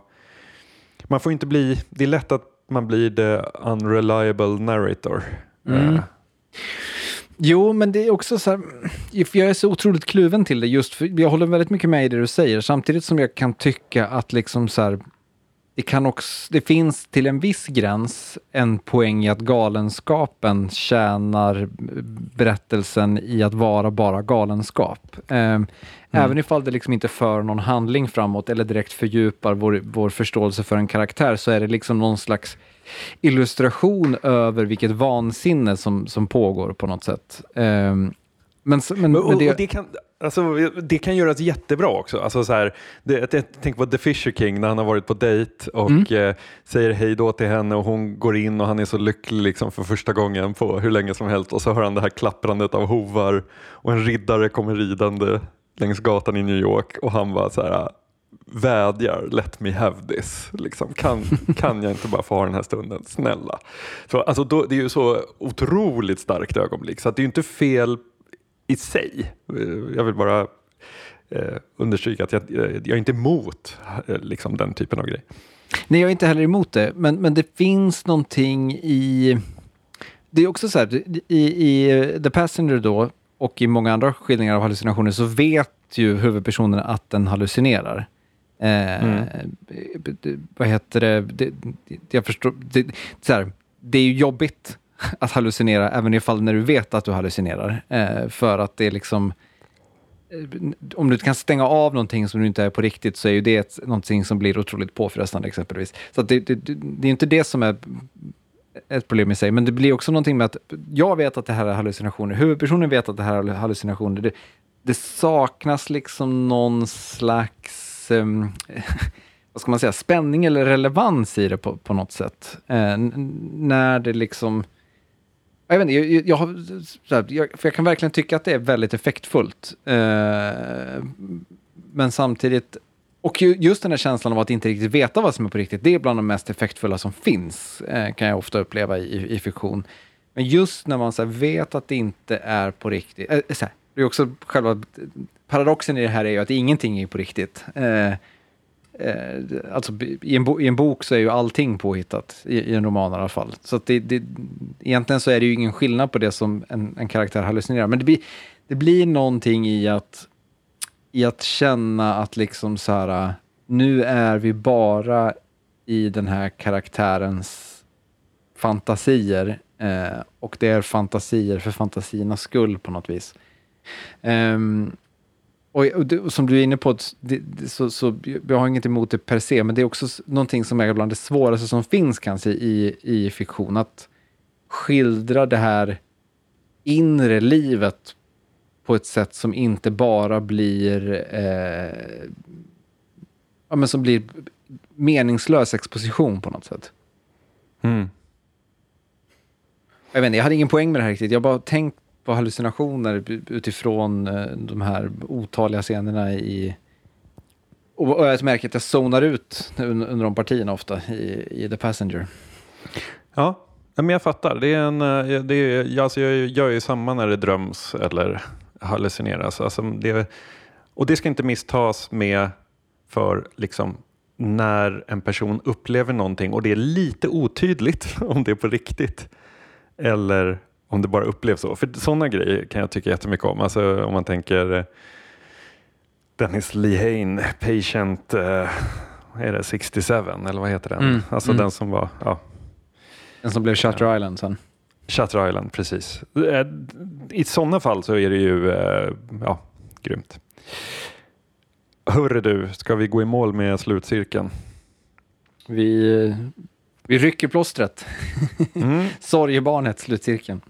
Man får inte bli... Det är lätt att man blir the unreliable narrator. Mm. Uh. Jo, men det är också så här, jag är så otroligt kluven till det just för jag håller väldigt mycket med i det du säger, samtidigt som jag kan tycka att liksom så här, det, kan också, det finns till en viss gräns en poäng i att galenskapen tjänar berättelsen i att vara bara galenskap. Eh, mm. Även ifall det liksom inte för någon handling framåt eller direkt fördjupar vår, vår förståelse för en karaktär så är det liksom någon slags illustration över vilket vansinne som, som pågår på något sätt. Eh, men, men, men, och, det, och det kan, Alltså, det kan göras jättebra också. Alltså, så här, det, jag tänker på The Fisher King när han har varit på dejt och mm. eh, säger hej då till henne och hon går in och han är så lycklig liksom, för första gången på hur länge som helst och så hör han det här klapprandet av hovar och en riddare kommer ridande längs gatan i New York och han bara så här vädjar let me have this. Liksom, kan, kan jag inte bara få ha den här stunden, snälla. Så, alltså, då, det är ju så otroligt starkt ögonblick så att det är ju inte fel i sig. Jag vill bara eh, understryka att jag, jag är inte emot eh, liksom, den typen av grej. Nej, jag är inte heller emot det, men, men det finns någonting i det är också så här, i, i The Passenger då, och i många andra skildringar av hallucinationer, så vet ju huvudpersonen att den hallucinerar. Eh, mm. Vad heter det? det, det jag förstår, det, så här, det är ju jobbigt att hallucinera, även ifall när du vet att du hallucinerar. Eh, för att det är liksom... Eh, om du kan stänga av någonting som du inte är på riktigt så är ju det ett, någonting som blir otroligt påfrestande exempelvis. Så det, det, det är inte det som är ett problem i sig, men det blir också någonting med att jag vet att det här är hallucinationer, huvudpersonen vet att det här är hallucinationer. Det, det saknas liksom någon slags, um, vad ska man säga, spänning eller relevans i det på, på något sätt. Eh, när det liksom jag, vet inte, jag, jag, jag, jag, för jag kan verkligen tycka att det är väldigt effektfullt. Eh, men samtidigt, och just den här känslan av att inte riktigt veta vad som är på riktigt, det är bland de mest effektfulla som finns, eh, kan jag ofta uppleva i, i fiktion. Men just när man så här, vet att det inte är på riktigt, eh, så här, det är också själva paradoxen i det här är ju att ingenting är på riktigt. Eh, Eh, alltså, i, en i en bok så är ju allting påhittat, i, i en roman i alla fall. Så att det, det, egentligen så är det ju ingen skillnad på det som en, en karaktär hallucinerar. Men det blir, det blir någonting i att, i att känna att liksom så här, äh, nu är vi bara i den här karaktärens fantasier eh, och det är fantasier för fantasiernas skull på något vis. Um, och, och, och, som du är inne på, det, det, så, så, jag har inget emot det per se, men det är också någonting som är bland det svåraste som finns kanske i, i fiktion. Att skildra det här inre livet på ett sätt som inte bara blir eh, ja, men som blir meningslös exposition på något sätt. Mm. Jag vet inte, jag hade ingen poäng med det här riktigt. Jag bara tänkt på hallucinationer utifrån eh, de här otaliga scenerna i... Och jag märker att jag zonar ut under de partierna ofta i, i The Passenger. Ja, men jag fattar. Det är en, eh, det är, alltså jag gör ju samma när det dröms eller hallucineras. Alltså det, och det ska inte misstas med för liksom när en person upplever någonting och det är lite otydligt om det är på riktigt eller om det bara upplevs så. För sådana grejer kan jag tycka jättemycket om. Alltså om man tänker eh, Dennis Lehane, Patient, uh, är det 67 eller vad heter den? Mm. Alltså mm. den som var, ja. Den som blev Shutter ja. Island sen. Shutter Island, precis. Eh, I sådana fall så är det ju, ja, grymt. Hörru du, ska vi gå i mål med slutcirkeln? Vi, vi rycker plåstret. Mm. Sorgebarnet, slutcirkeln.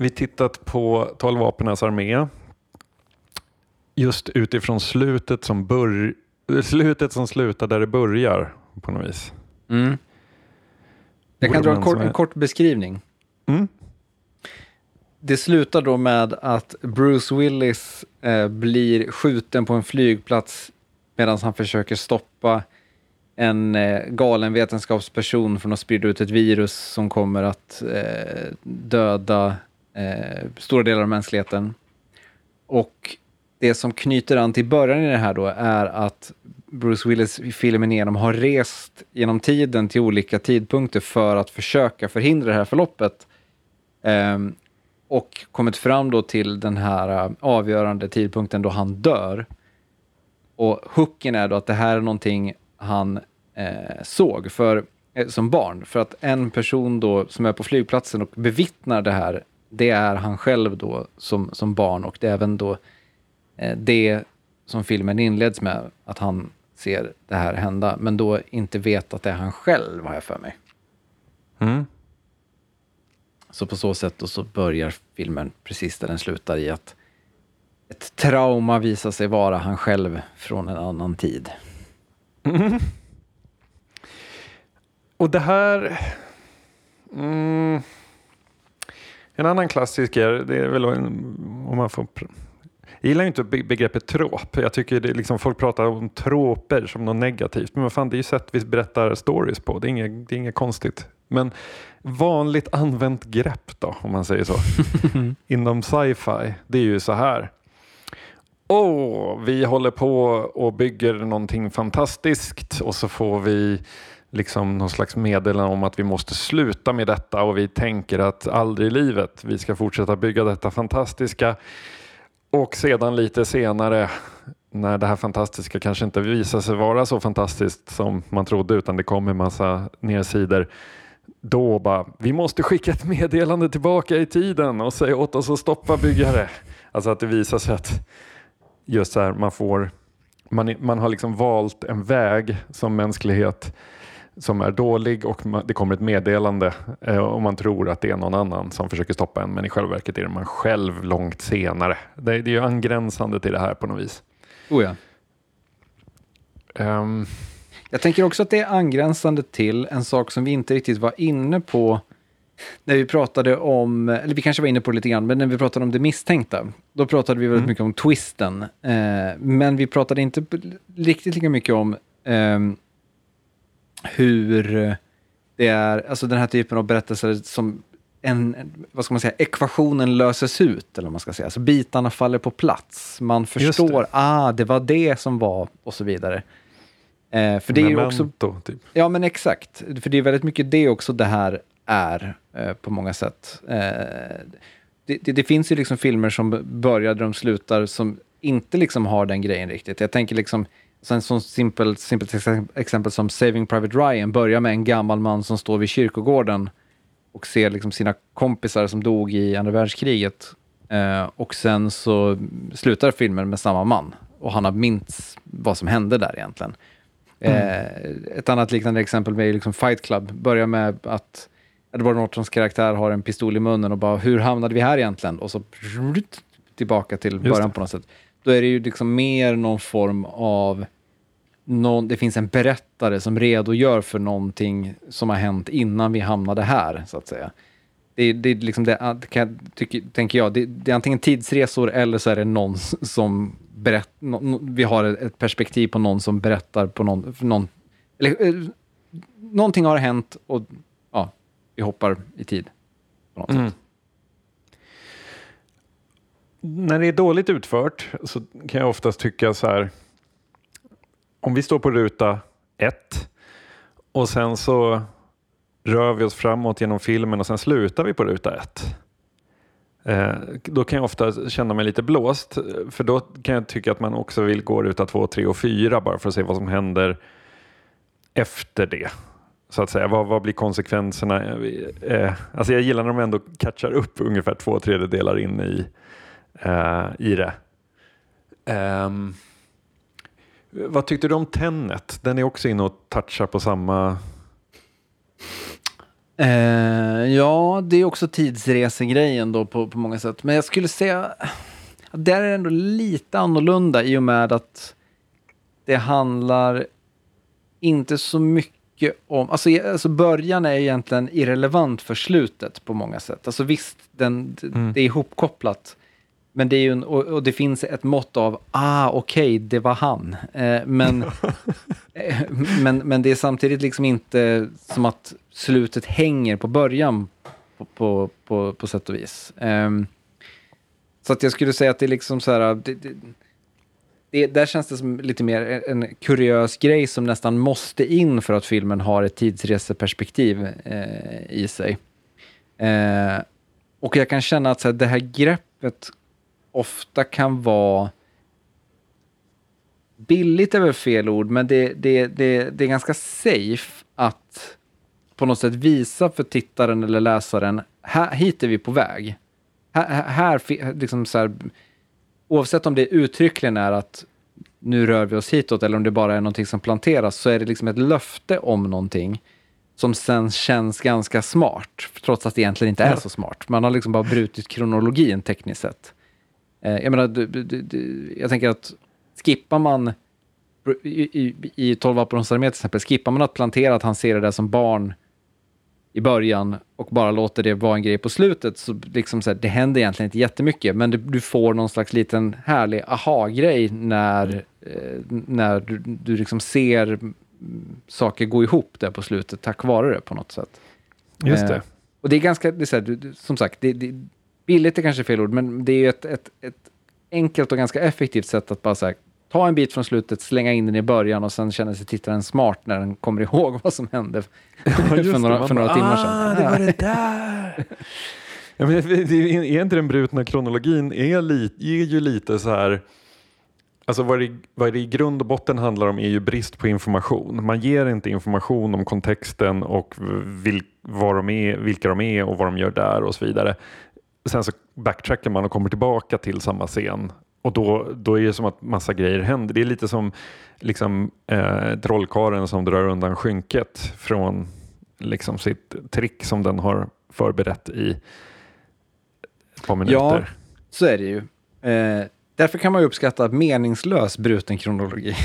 Vi tittat på 12 vapenas armé. Just utifrån slutet som, bör, slutet som slutar där det börjar på något vis. Mm. Jag kan dra en kort, en kort beskrivning. Mm. Det slutar då med att Bruce Willis eh, blir skjuten på en flygplats medan han försöker stoppa en eh, galen vetenskapsperson från att sprida ut ett virus som kommer att eh, döda eh, stora delar av mänskligheten. Och det som knyter an till början i det här då är att Bruce Willis i filmen igenom har rest genom tiden till olika tidpunkter för att försöka förhindra det här förloppet. Eh, och kommit fram då till den här eh, avgörande tidpunkten då han dör. Och hooken är då att det här är någonting han eh, såg för, eh, som barn. För att en person då som är på flygplatsen och bevittnar det här det är han själv då som, som barn och det är även då eh, det som filmen inleds med, att han ser det här hända, men då inte vet att det är han själv, har jag för mig. Mm. Så på så sätt då så börjar filmen precis där den slutar i att ett trauma visar sig vara han själv från en annan tid. Mm. Och det här... Mm. En annan klassiker, det är väl om man får... Jag gillar inte begreppet trop. Jag tycker det liksom, folk pratar om troper som något negativt. Men vad fan, det är ju sätt vi berättar stories på. Det är inget, det är inget konstigt. Men vanligt använt grepp då, om man säger så. Inom sci-fi, det är ju så här. Åh, oh, vi håller på och bygger någonting fantastiskt och så får vi liksom någon slags meddelande om att vi måste sluta med detta och vi tänker att aldrig i livet, vi ska fortsätta bygga detta fantastiska. Och sedan lite senare när det här fantastiska kanske inte visar sig vara så fantastiskt som man trodde utan det kommer massa nedsidor. Då bara, vi måste skicka ett meddelande tillbaka i tiden och säga åt oss att stoppa byggare. Alltså att det visar sig att just så här, man får man, man har liksom valt en väg som mänsklighet som är dålig och det kommer ett meddelande eh, och man tror att det är någon annan som försöker stoppa en men i själva verket är det man själv långt senare. Det, är, det är ju angränsande till det här på något vis. Oh ja. Um. Jag tänker också att det är angränsande till en sak som vi inte riktigt var inne på när vi pratade om, eller vi kanske var inne på det lite grann, men när vi pratade om det misstänkta, då pratade vi väldigt mm. mycket om twisten. Eh, men vi pratade inte riktigt lika mycket om eh, hur det är, alltså den här typen av berättelser som en, vad ska man säga, ekvationen löses ut, eller vad man ska säga. Alltså bitarna faller på plats. Man förstår, det. ah, det var det som var, och så vidare. Eh, för det Memento, är också, typ. Ja, men exakt. För det är väldigt mycket det också det här är eh, på många sätt. Eh, det, det, det, finns ju liksom filmer som börjar där de slutar som inte liksom har den grejen riktigt. Jag tänker liksom, en sån simpelt simpel exempel som Saving Private Ryan börjar med en gammal man som står vid kyrkogården och ser liksom sina kompisar som dog i andra världskriget. Eh, och sen så slutar filmen med samma man och han har minns vad som hände där egentligen. Mm. Eh, ett annat liknande exempel är liksom Fight Club. Börjar med att Edward Nortons karaktär har en pistol i munnen och bara hur hamnade vi här egentligen? Och så tillbaka till början på något sätt. Då är det ju liksom mer någon form av någon, det finns en berättare som redogör för någonting som har hänt innan vi hamnade här, så att säga. Det, det är liksom det, kan, tycker, tänker jag, det, det, är antingen tidsresor eller så är det någon som berättar, vi har ett perspektiv på någon som berättar på någon, någon eller, eh, någonting har hänt och vi hoppar i tid. På något mm. sätt. När det är dåligt utfört så kan jag oftast tycka så här. Om vi står på ruta ett och sen så rör vi oss framåt genom filmen och sen slutar vi på ruta ett. Eh, då kan jag ofta känna mig lite blåst för då kan jag tycka att man också vill gå ruta två, tre och fyra bara för att se vad som händer efter det så att säga. Vad, vad blir konsekvenserna? Eh, alltså jag gillar när de ändå catchar upp ungefär två tredjedelar in i, eh, i det. Um, vad tyckte du om Tenet? Den är också inne och touchar på samma... Uh, ja, det är också tidsresegrejen då på, på många sätt. Men jag skulle säga att det är ändå lite annorlunda i och med att det handlar inte så mycket mycket om, alltså, alltså början är egentligen irrelevant för slutet på många sätt. Alltså visst, den, mm. det är ihopkopplat. Men det är en, och, och, det finns ett mått av, ah okej, okay, det var han. Eh, men, eh, men, men det är samtidigt liksom inte som att slutet hänger på början på, på, på, på sätt och vis. Eh, så att jag skulle säga att det är liksom så här, det, det, det, där känns det som lite mer en kuriös grej som nästan måste in för att filmen har ett tidsreseperspektiv eh, i sig. Eh, och jag kan känna att så här, det här greppet ofta kan vara billigt är väl fel ord, men det, det, det, det är ganska safe att på något sätt visa för tittaren eller läsaren, här, hit är vi på väg. Här, här liksom så här, oavsett om det uttryckligen är att nu rör vi oss hitåt eller om det bara är någonting som planteras så är det liksom ett löfte om någonting som sen känns ganska smart, trots att det egentligen inte är så smart. Man har liksom bara brutit kronologin tekniskt sett. Eh, jag menar, du, du, du, jag tänker att skippar man i, i, i 12 vapenons armé till exempel, skippar man att plantera att han ser det där som barn i början och bara låter det vara en grej på slutet så liksom så här, det händer egentligen inte jättemycket men det, du får någon slags liten härlig aha-grej när, eh, när du, du liksom ser saker gå ihop där på slutet tack vare det på något sätt. Just det. Eh, och det är ganska, det är så här, du, som sagt, det, det, billigt är kanske fel ord, men det är ett, ett, ett enkelt och ganska effektivt sätt att bara här, ta en bit från slutet, slänga in den i början och sen känner sig tittaren smart när den kommer ihåg vad som hände för några, för några timmar sedan. Ah, det var det där! ja, men, det är, är inte den brutna kronologin är, li, är ju lite så här Alltså vad det, vad det i grund och botten handlar om är ju brist på information. Man ger inte information om kontexten och vil, vad de är, vilka de är och vad de gör där och så vidare. Sen så backtrackar man och kommer tillbaka till samma scen och då, då är det som att massa grejer händer. Det är lite som liksom, eh, trollkaren som drar undan skynket från liksom, sitt trick som den har förberett i ett par minuter. Ja, så är det ju. Eh, därför kan man ju uppskatta meningslös bruten kronologi.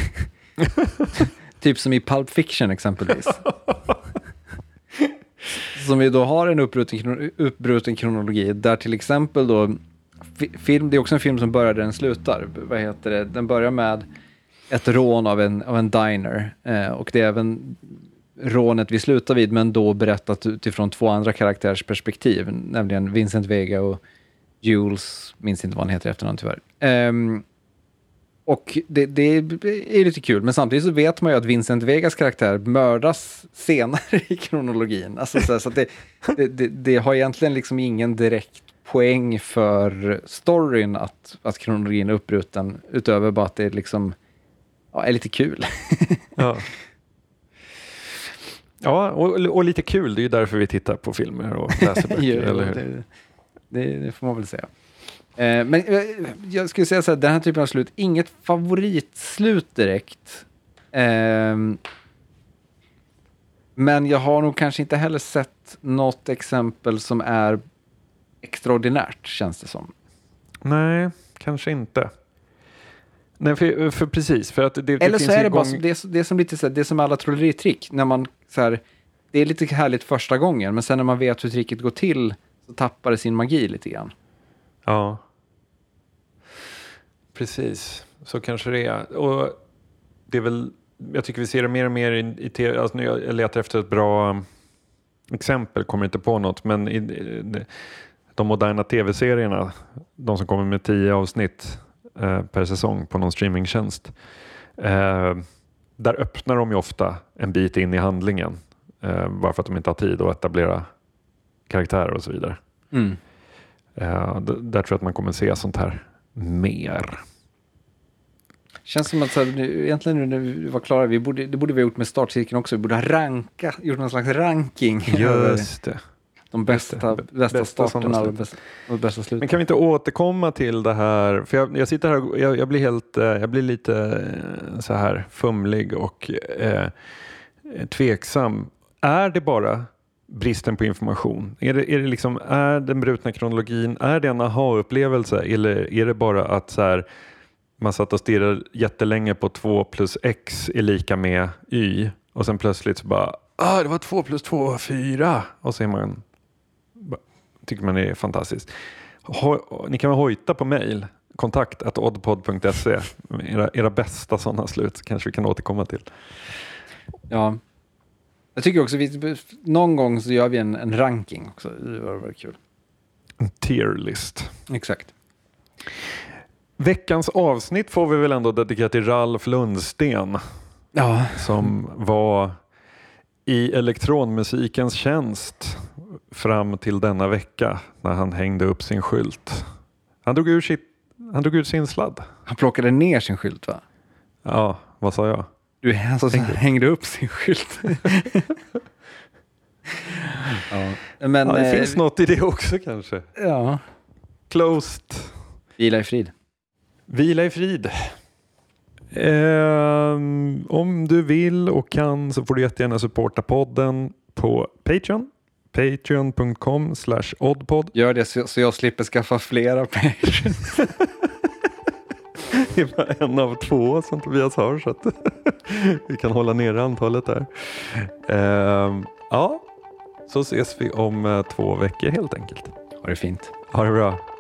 typ som i Pulp Fiction exempelvis. som ju då har en uppbruten, uppbruten kronologi där till exempel då film, det är också en film som börjar där den slutar. Vad heter det? Den börjar med ett rån av en, av en diner eh, och det är även rånet vi slutar vid, men då berättat utifrån två andra karaktärers perspektiv, nämligen Vincent Vega och Jules, minns inte vad han heter i efternamn tyvärr. Um, och det, det, är lite kul, men samtidigt så vet man ju att Vincent Vegas karaktär mördas senare i kronologin. Alltså så, så det, det, det, har egentligen liksom ingen direkt poäng för storyn att, att kronologin är uppbruten, utöver bara att det liksom, ja, är lite kul. ja. ja, och, och, lite kul, det är ju därför vi tittar på filmer och läser böcker, jo, eller hur? Det, det, det, får man väl säga. Eh, men eh, jag skulle säga så här, den här typen av slut, inget favoritslut direkt. Eh, men jag har nog kanske inte heller sett något exempel som är extraordinärt, känns det som. Nej, kanske inte. Nej, för, för precis. För att det, det Eller så är det bara som, det, är, det är som lite så här, det är som alla trolleritrick. När man så här, det är lite härligt första gången, men sen när man vet hur tricket går till så tappar det sin magi lite grann. Ja. Precis, så kanske det är. Och det är väl, jag tycker vi ser det mer och mer i, i tv. Alltså nu jag letar efter ett bra exempel, kommer inte på något, men i, de moderna tv-serierna, de som kommer med tio avsnitt eh, per säsong på någon streamingtjänst. Eh, där öppnar de ju ofta en bit in i handlingen eh, bara för att de inte har tid att etablera karaktärer och så vidare. Mm. Eh, där tror jag att man kommer se sånt här mer. Känns som att så här, nu, egentligen nu när vi var klara, vi borde, det borde vi ha gjort med startcirkeln också, vi borde ha ranka, gjort någon slags ranking. Just det de bästa, bästa, bästa starterna och bästa, och bästa sluten. Men kan vi inte återkomma till det här? För jag, jag sitter här och jag, jag, blir helt, eh, jag blir lite eh, så här fumlig och eh, tveksam. Är det bara bristen på information? Är det, är det liksom, är den brutna kronologin, är det en aha-upplevelse eller är det bara att så här, man satt och stirrade jättelänge på 2 plus x är lika med y och sen plötsligt så bara ah, det var 2 plus 2, 4 och så är man tycker man är fantastiskt. Ho ni kan väl hojta på mejl, kontakt att oddpod.se. Era, era bästa sådana slut kanske vi kan återkomma till. Ja, jag tycker också vi, någon gång så gör vi en, en ranking också. Det var väldigt kul. En tierlist. Exakt. Veckans avsnitt får vi väl ändå dedikera till Ralf Lundsten. Ja. Som var i elektronmusikens tjänst fram till denna vecka när han hängde upp sin skylt. Han drog ur, sitt, han drog ur sin sladd. Han plockade ner sin skylt va? Ja, vad sa jag? Du alltså, hängde, hängde upp sin skylt. ja. Men, ja, det eh, finns något i det också kanske. Ja. Closed. Vila i frid. Vila i frid. Eh, om du vill och kan så får du jättegärna supporta podden på Patreon. Patreon.com slash oddpod. Gör det så, jag slipper skaffa flera Patreon. det är bara en av två som Tobias har så att vi kan hålla nere antalet där. Eh, ja, så ses vi om eh, två veckor helt enkelt. Ha det fint. Ha det bra.